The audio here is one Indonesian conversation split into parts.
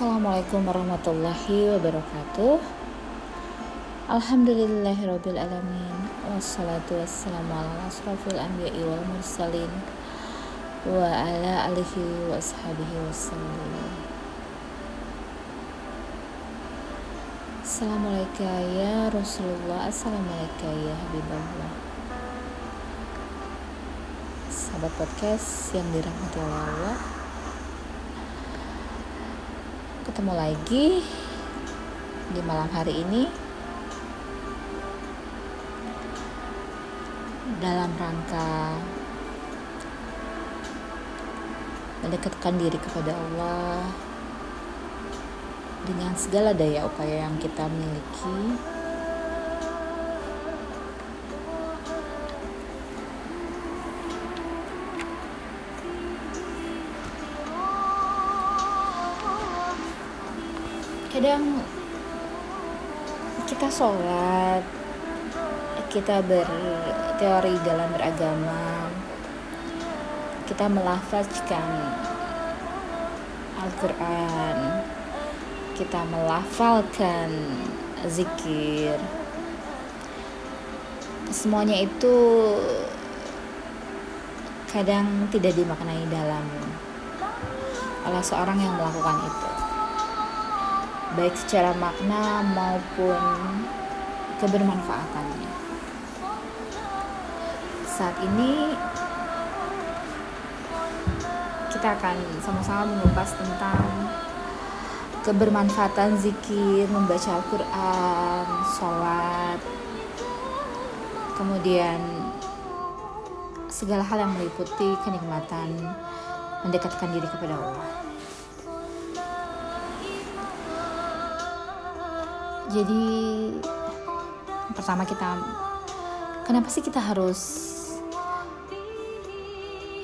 Assalamualaikum warahmatullahi wabarakatuh. Alhamdulillahirrabbilalamin Wassalatu wassalamu ala asrafil anbiya'i wal mursalin Wa ala alihi wa ashabihi wassalam Assalamualaikum ya Rasulullah. Assalamualaikum ya Habibullah. Sahabat podcast yang dirahmati Allah ketemu lagi di malam hari ini dalam rangka mendekatkan diri kepada Allah dengan segala daya upaya yang kita miliki kadang kita sholat kita berteori dalam beragama kita melafazkan Al-Quran kita melafalkan zikir. Semuanya itu kadang tidak dimaknai dalam. Oleh seorang yang melakukan itu baik secara makna maupun kebermanfaatannya. Saat ini kita akan sama-sama mengupas tentang kebermanfaatan zikir, membaca Al-Quran, sholat, kemudian segala hal yang meliputi kenikmatan mendekatkan diri kepada Allah. Jadi pertama kita kenapa sih kita harus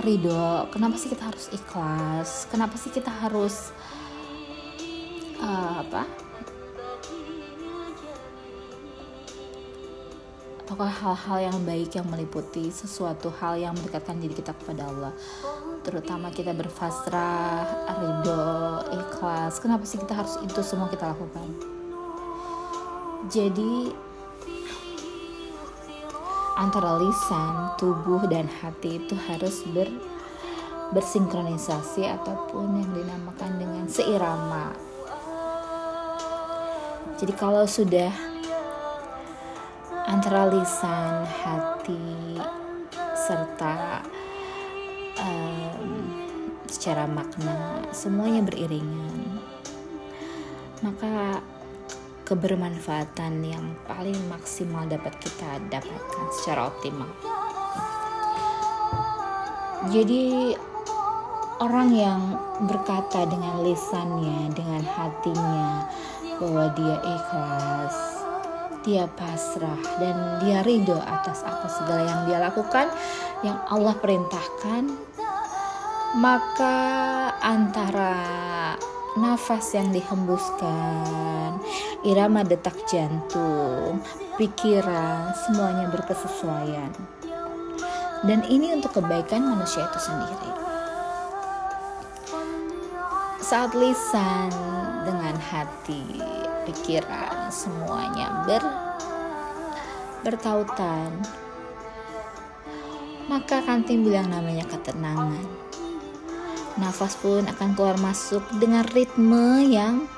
ridho? Kenapa sih kita harus ikhlas? Kenapa sih kita harus uh, apa? Ataukah hal-hal yang baik yang meliputi sesuatu hal yang mendekatkan diri kita kepada Allah? Terutama kita berfasrah, ridho, ikhlas. Kenapa sih kita harus itu semua kita lakukan jadi antara lisan, tubuh dan hati itu harus ber bersinkronisasi ataupun yang dinamakan dengan seirama. Jadi kalau sudah antara lisan, hati serta um, secara makna semuanya beriringan, maka kebermanfaatan yang paling maksimal dapat kita dapatkan secara optimal. Jadi orang yang berkata dengan lisannya, dengan hatinya bahwa dia ikhlas, dia pasrah dan dia ridho atas apa segala yang dia lakukan yang Allah perintahkan maka antara nafas yang dihembuskan, irama detak jantung, pikiran, semuanya berkesesuaian. Dan ini untuk kebaikan manusia itu sendiri. Saat lisan dengan hati, pikiran, semuanya ber bertautan, maka akan timbul yang namanya ketenangan nafas pun akan keluar masuk dengan ritme yang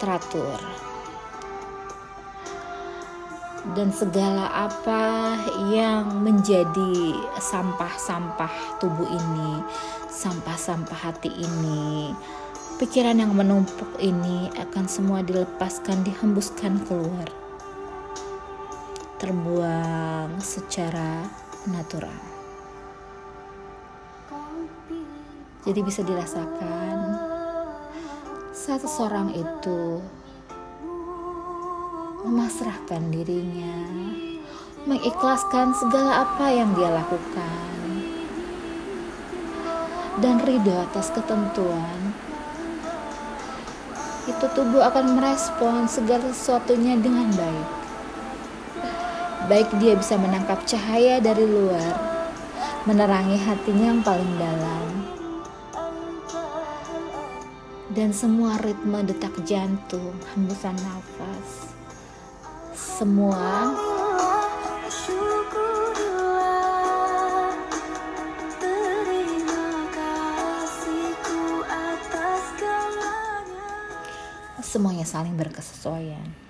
teratur. Dan segala apa yang menjadi sampah-sampah tubuh ini, sampah-sampah hati ini, pikiran yang menumpuk ini akan semua dilepaskan, dihembuskan keluar. Terbuang secara natural. Jadi bisa dirasakan saat seseorang itu memasrahkan dirinya, mengikhlaskan segala apa yang dia lakukan, dan ridho atas ketentuan, itu tubuh akan merespon segala sesuatunya dengan baik. Baik dia bisa menangkap cahaya dari luar, menerangi hatinya yang paling dalam dan semua ritme detak jantung, hembusan nafas, semua semuanya saling berkesesuaian.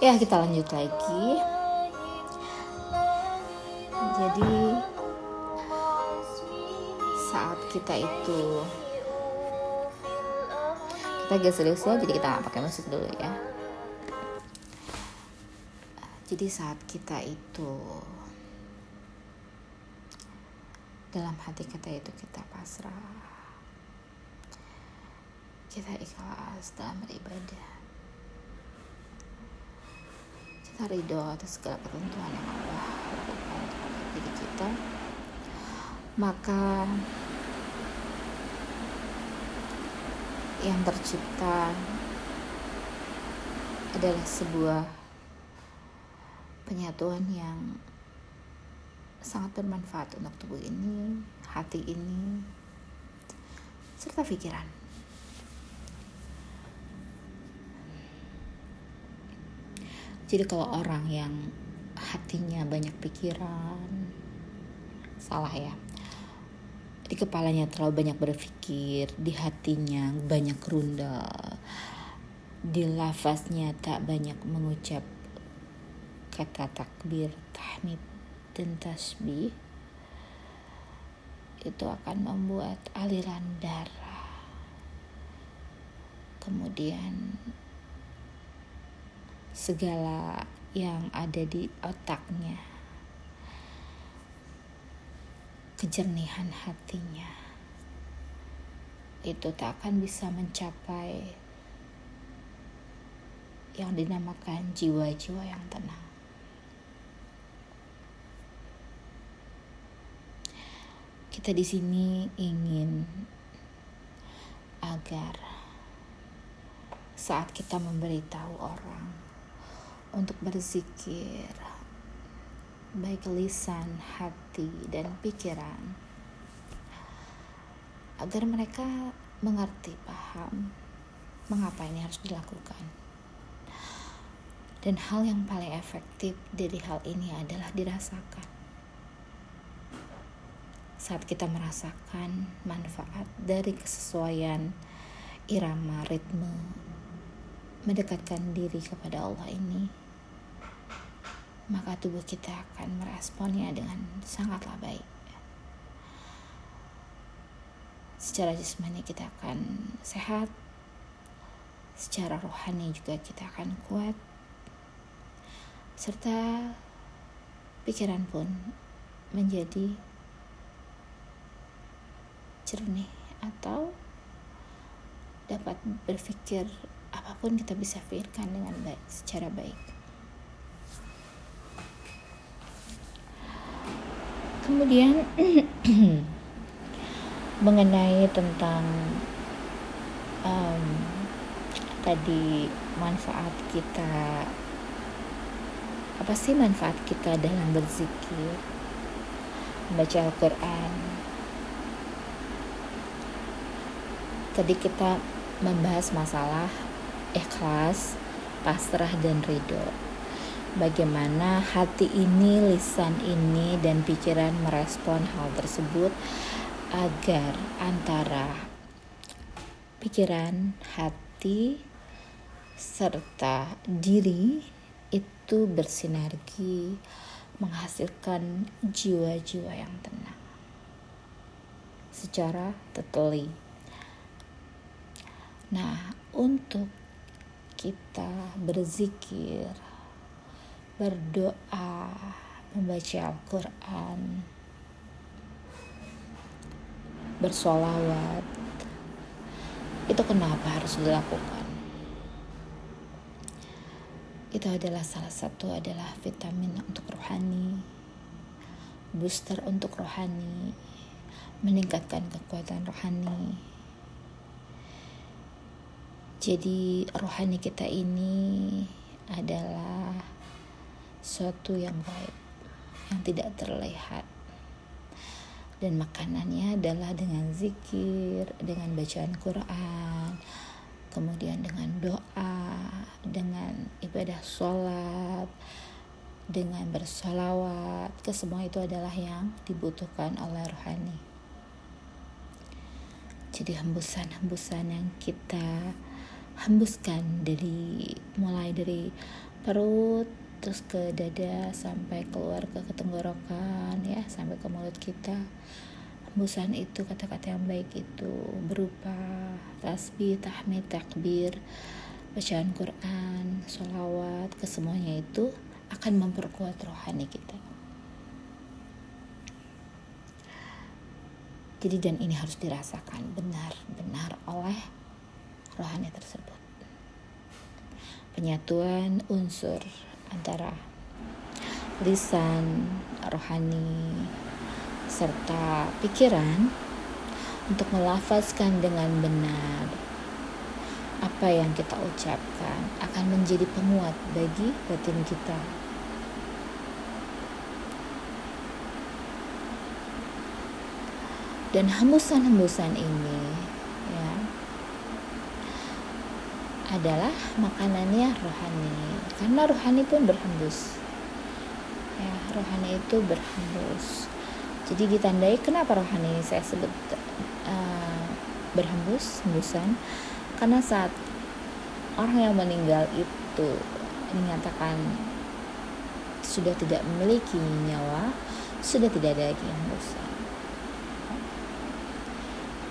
Ya, kita lanjut lagi. Jadi saat kita itu kita serius ya, jadi kita nggak pakai musik dulu ya. Jadi saat kita itu dalam hati kita itu kita pasrah, kita ikhlas dalam beribadah kita ridho atas segala ketentuan yang Allah lakukan terhadap diri kita maka yang tercipta adalah sebuah penyatuan yang sangat bermanfaat untuk tubuh ini, hati ini, serta pikiran. Jadi kalau orang yang hatinya banyak pikiran, salah ya. Di kepalanya terlalu banyak berpikir, di hatinya banyak rundal, di lafaznya tak banyak mengucap kata takbir, tahmid, dan tasbih, itu akan membuat aliran darah. Kemudian segala yang ada di otaknya, kejernihan hatinya, itu tak akan bisa mencapai yang dinamakan jiwa-jiwa yang tenang. Kita di sini ingin agar saat kita memberitahu orang untuk berzikir baik lisan, hati, dan pikiran agar mereka mengerti, paham mengapa ini harus dilakukan. Dan hal yang paling efektif dari hal ini adalah dirasakan. Saat kita merasakan manfaat dari kesesuaian irama ritme mendekatkan diri kepada Allah ini, maka tubuh kita akan meresponnya dengan sangatlah baik. Secara jasmani kita akan sehat, secara rohani juga kita akan kuat, serta pikiran pun menjadi jernih atau dapat berpikir apa pun kita bisa pikirkan dengan baik secara baik. Kemudian mengenai tentang um, tadi manfaat kita apa sih manfaat kita dalam berzikir membaca Al-Quran tadi kita membahas masalah ikhlas, pasrah dan ridho. Bagaimana hati ini, lisan ini, dan pikiran merespon hal tersebut agar antara pikiran, hati, serta diri itu bersinergi menghasilkan jiwa-jiwa yang tenang secara totally. Nah, untuk kita berzikir, berdoa, membaca Al-Quran, bersolawat, itu kenapa harus dilakukan? Itu adalah salah satu adalah vitamin untuk rohani, booster untuk rohani, meningkatkan kekuatan rohani. Jadi rohani kita ini adalah suatu yang baik yang tidak terlihat dan makanannya adalah dengan zikir, dengan bacaan Quran, kemudian dengan doa, dengan ibadah sholat, dengan bersolawat, ke semua itu adalah yang dibutuhkan oleh rohani. Jadi hembusan-hembusan yang kita hembuskan dari mulai dari perut terus ke dada sampai keluar ke tenggorokan ya sampai ke mulut kita hembusan itu kata-kata yang baik itu berupa tasbih, tahmid, takbir, bacaan Quran, sholawat, kesemuanya itu akan memperkuat rohani kita. Jadi dan ini harus dirasakan benar-benar oleh rohani tersebut. Penyatuan unsur antara lisan, rohani, serta pikiran untuk melafazkan dengan benar apa yang kita ucapkan akan menjadi penguat bagi batin kita. Dan hembusan-hembusan ini ya adalah makanannya rohani. Karena rohani pun berhembus. Ya rohani itu berhembus. Jadi ditandai kenapa rohani ini saya sebut uh, berhembus hembusan? Karena saat orang yang meninggal itu dinyatakan sudah tidak memiliki nyawa sudah tidak ada lagi hembusan.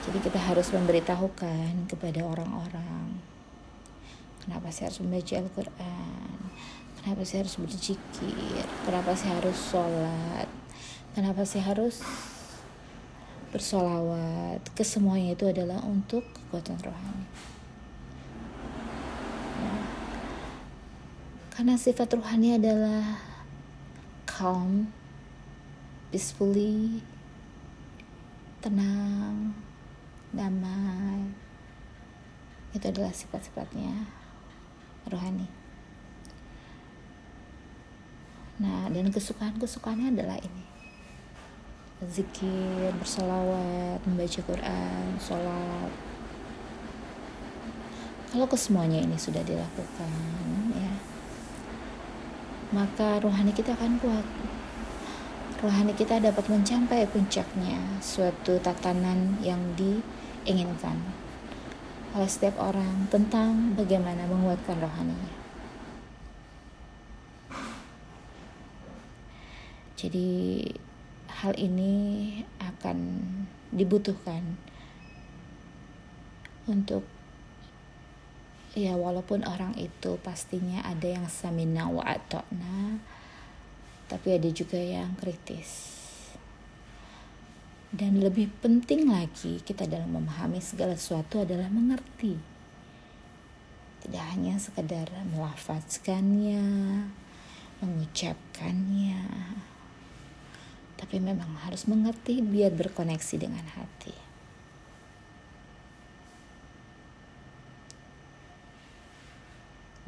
Jadi kita harus memberitahukan kepada orang-orang kenapa saya harus membaca Al-Quran? Kenapa saya harus berzikir? Kenapa saya harus sholat? Kenapa saya harus bersolawat? Kesemuanya itu adalah untuk kekuatan rohani. Ya. karena sifat rohani adalah calm peacefully tenang damai. Itu adalah sifat-sifatnya rohani. Nah, dan kesukaan-kesukaannya adalah ini. Zikir, bersolawat, membaca Quran, sholat. Kalau kesemuanya ini sudah dilakukan, ya, maka rohani kita akan kuat. Rohani kita dapat mencapai puncaknya suatu tatanan yang diinginkan oleh setiap orang tentang bagaimana menguatkan rohaninya. Jadi hal ini akan dibutuhkan untuk ya walaupun orang itu pastinya ada yang samina wa atokna tapi ada juga yang kritis dan lebih penting lagi kita dalam memahami segala sesuatu adalah mengerti. Tidak hanya sekedar melafazkannya, mengucapkannya. Tapi memang harus mengerti biar berkoneksi dengan hati.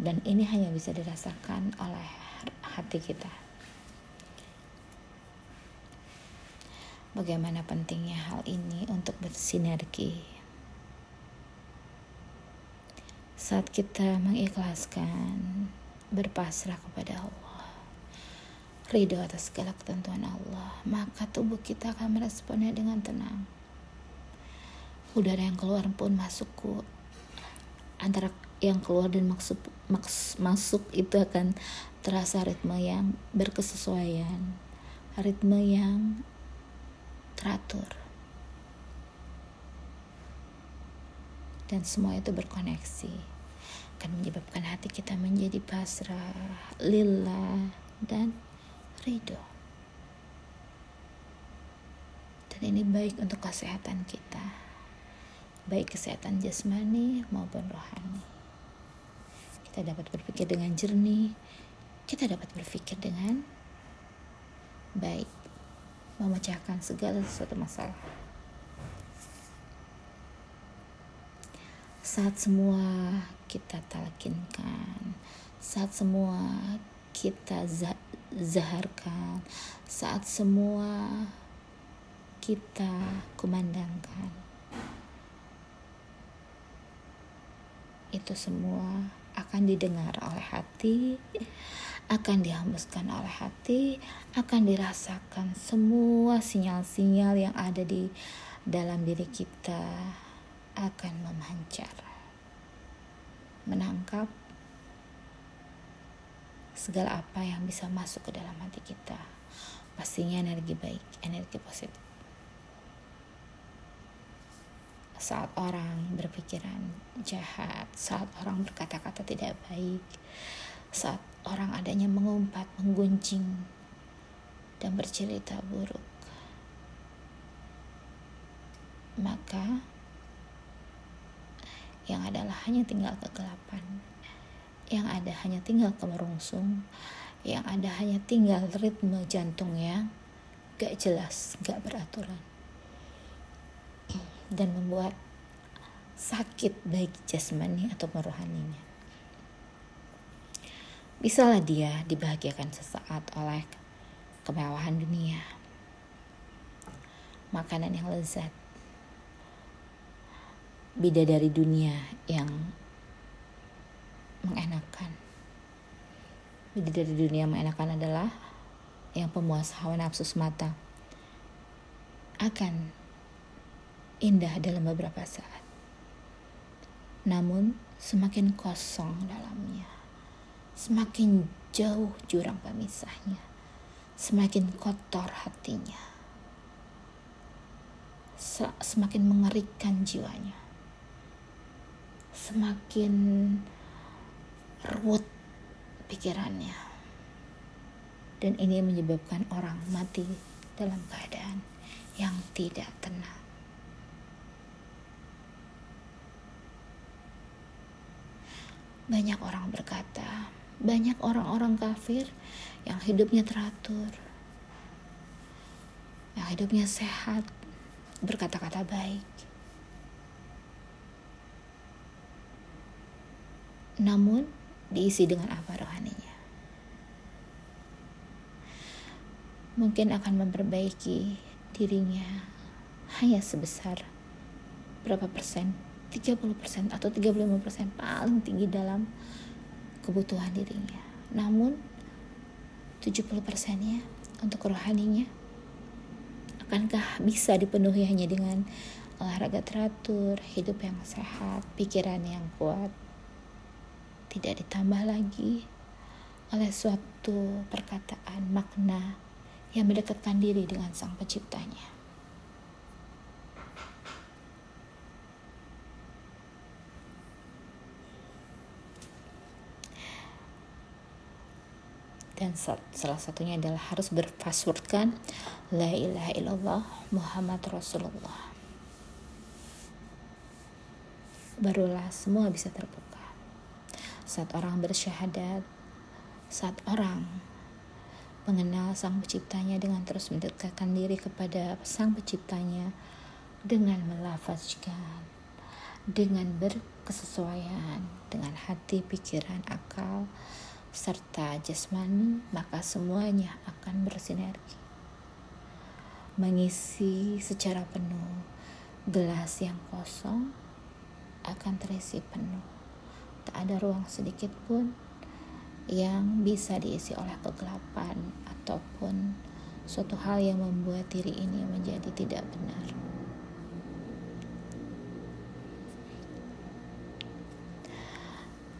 Dan ini hanya bisa dirasakan oleh hati kita. Bagaimana pentingnya hal ini untuk bersinergi. saat kita mengikhlaskan berpasrah kepada Allah ridho atas segala ketentuan Allah maka tubuh kita akan meresponnya dengan tenang. Udara yang keluar pun masuk ke antara yang keluar dan maksud maks, masuk itu akan terasa ritme yang berkesesuaian. Ritme yang teratur. Dan semua itu berkoneksi. Akan menyebabkan hati kita menjadi pasrah lillah dan ridho. Dan ini baik untuk kesehatan kita. Baik kesehatan jasmani maupun rohani. Kita dapat berpikir dengan jernih, kita dapat berpikir dengan baik, memecahkan segala sesuatu masalah. Saat semua kita talkinkan, saat semua kita zaharkan, saat semua kita kumandangkan itu semua akan didengar oleh hati, akan dihembuskan oleh hati, akan dirasakan semua sinyal-sinyal yang ada di dalam diri kita akan memancar, menangkap segala apa yang bisa masuk ke dalam hati kita. Pastinya energi baik, energi positif. Saat orang berpikiran jahat, saat orang berkata-kata tidak baik, saat orang adanya mengumpat, menggunjing, dan bercerita buruk. Maka yang adalah hanya tinggal kegelapan, yang ada hanya tinggal kemerungsung, yang ada hanya tinggal ritme jantung yang gak jelas, gak beraturan dan membuat sakit baik jasmani atau rohaninya. Bisalah dia dibahagiakan sesaat oleh kemewahan dunia, makanan yang lezat, bidadari dunia yang mengenakan. Bidadari dunia yang mengenakan adalah yang pemuas hawa nafsu semata akan indah dalam beberapa saat. Namun semakin kosong dalamnya, semakin jauh jurang pemisahnya, semakin kotor hatinya, semakin mengerikan jiwanya, semakin ruwet pikirannya. Dan ini menyebabkan orang mati dalam keadaan yang tidak tenang. Banyak orang berkata, banyak orang-orang kafir yang hidupnya teratur, yang hidupnya sehat, berkata-kata baik. Namun diisi dengan apa rohaninya? Mungkin akan memperbaiki dirinya hanya sebesar berapa persen 30% atau 35% paling tinggi dalam kebutuhan dirinya. Namun 70% nya untuk rohaninya akankah bisa dipenuhi hanya dengan olahraga teratur, hidup yang sehat, pikiran yang kuat? Tidak ditambah lagi oleh suatu perkataan makna yang mendekatkan diri dengan sang penciptanya. Dan salah satunya adalah harus berpasswordkan la ilaha illallah Muhammad Rasulullah. Barulah semua bisa terbuka. Saat orang bersyahadat saat orang mengenal sang penciptanya dengan terus mendekatkan diri kepada sang penciptanya dengan melafazkan dengan berkesesuaian dengan hati, pikiran, akal, serta jasmani, maka semuanya akan bersinergi. Mengisi secara penuh gelas yang kosong akan terisi penuh. tak ada ruang sedikit pun yang bisa diisi oleh kegelapan ataupun suatu hal yang membuat diri ini menjadi tidak benar.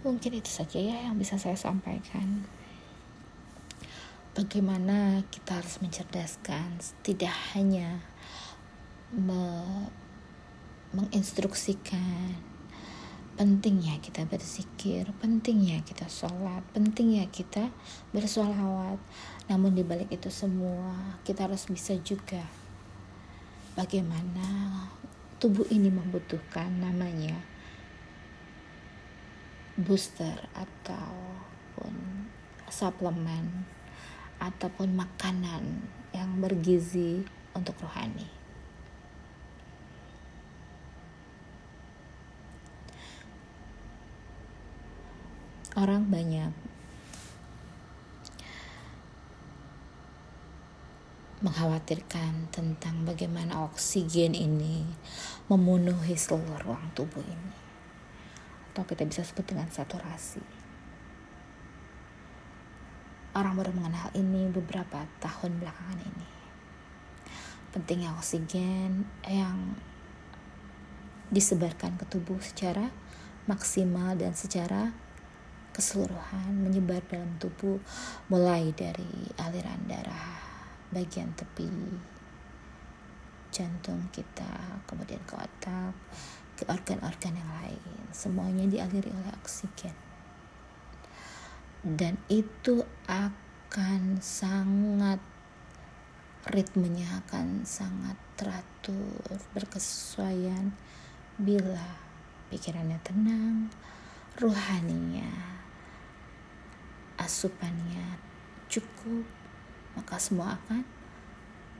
Mungkin itu saja ya yang bisa saya sampaikan. Bagaimana kita harus mencerdaskan tidak hanya me menginstruksikan pentingnya kita berzikir, pentingnya kita sholat, pentingnya kita bersolawat. Namun di balik itu semua, kita harus bisa juga bagaimana tubuh ini membutuhkan namanya booster ataupun suplemen ataupun makanan yang bergizi untuk rohani. orang banyak mengkhawatirkan tentang bagaimana oksigen ini memenuhi seluruh ruang tubuh ini atau kita bisa sebut dengan saturasi. Orang baru mengenal ini beberapa tahun belakangan ini. Pentingnya oksigen yang disebarkan ke tubuh secara maksimal dan secara keseluruhan menyebar dalam tubuh mulai dari aliran darah bagian tepi jantung kita kemudian ke otak ke organ-organ yang lain. Semuanya dialiri oleh oksigen. Dan itu akan sangat ritmenya akan sangat teratur berkesesuaian. Bila pikirannya tenang ruhaninya asupannya cukup, maka semua akan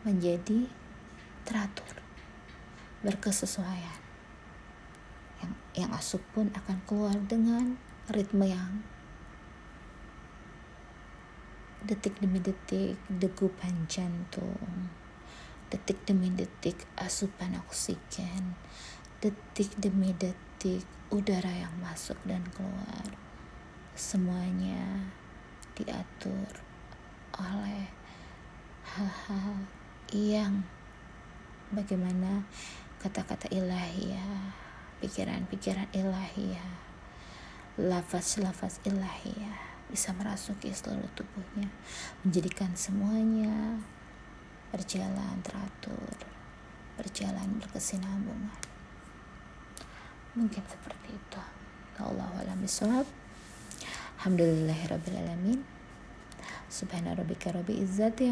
menjadi teratur, berkesesuaian. Yang, yang asup pun akan keluar dengan ritme yang detik demi detik degupan jantung, detik demi detik asupan oksigen, detik demi detik udara yang masuk dan keluar. Semuanya diatur oleh hal-hal yang bagaimana kata-kata ilahiyah, pikiran-pikiran ilahiyah, lafaz-lafaz ilahiyah bisa merasuki seluruh tubuhnya, menjadikan semuanya berjalan teratur, berjalan berkesinambungan. Mungkin seperti itu. Allah alam bisawab. Alhamdulillahirrabbilalamin Subhana rabbika rabbi izzati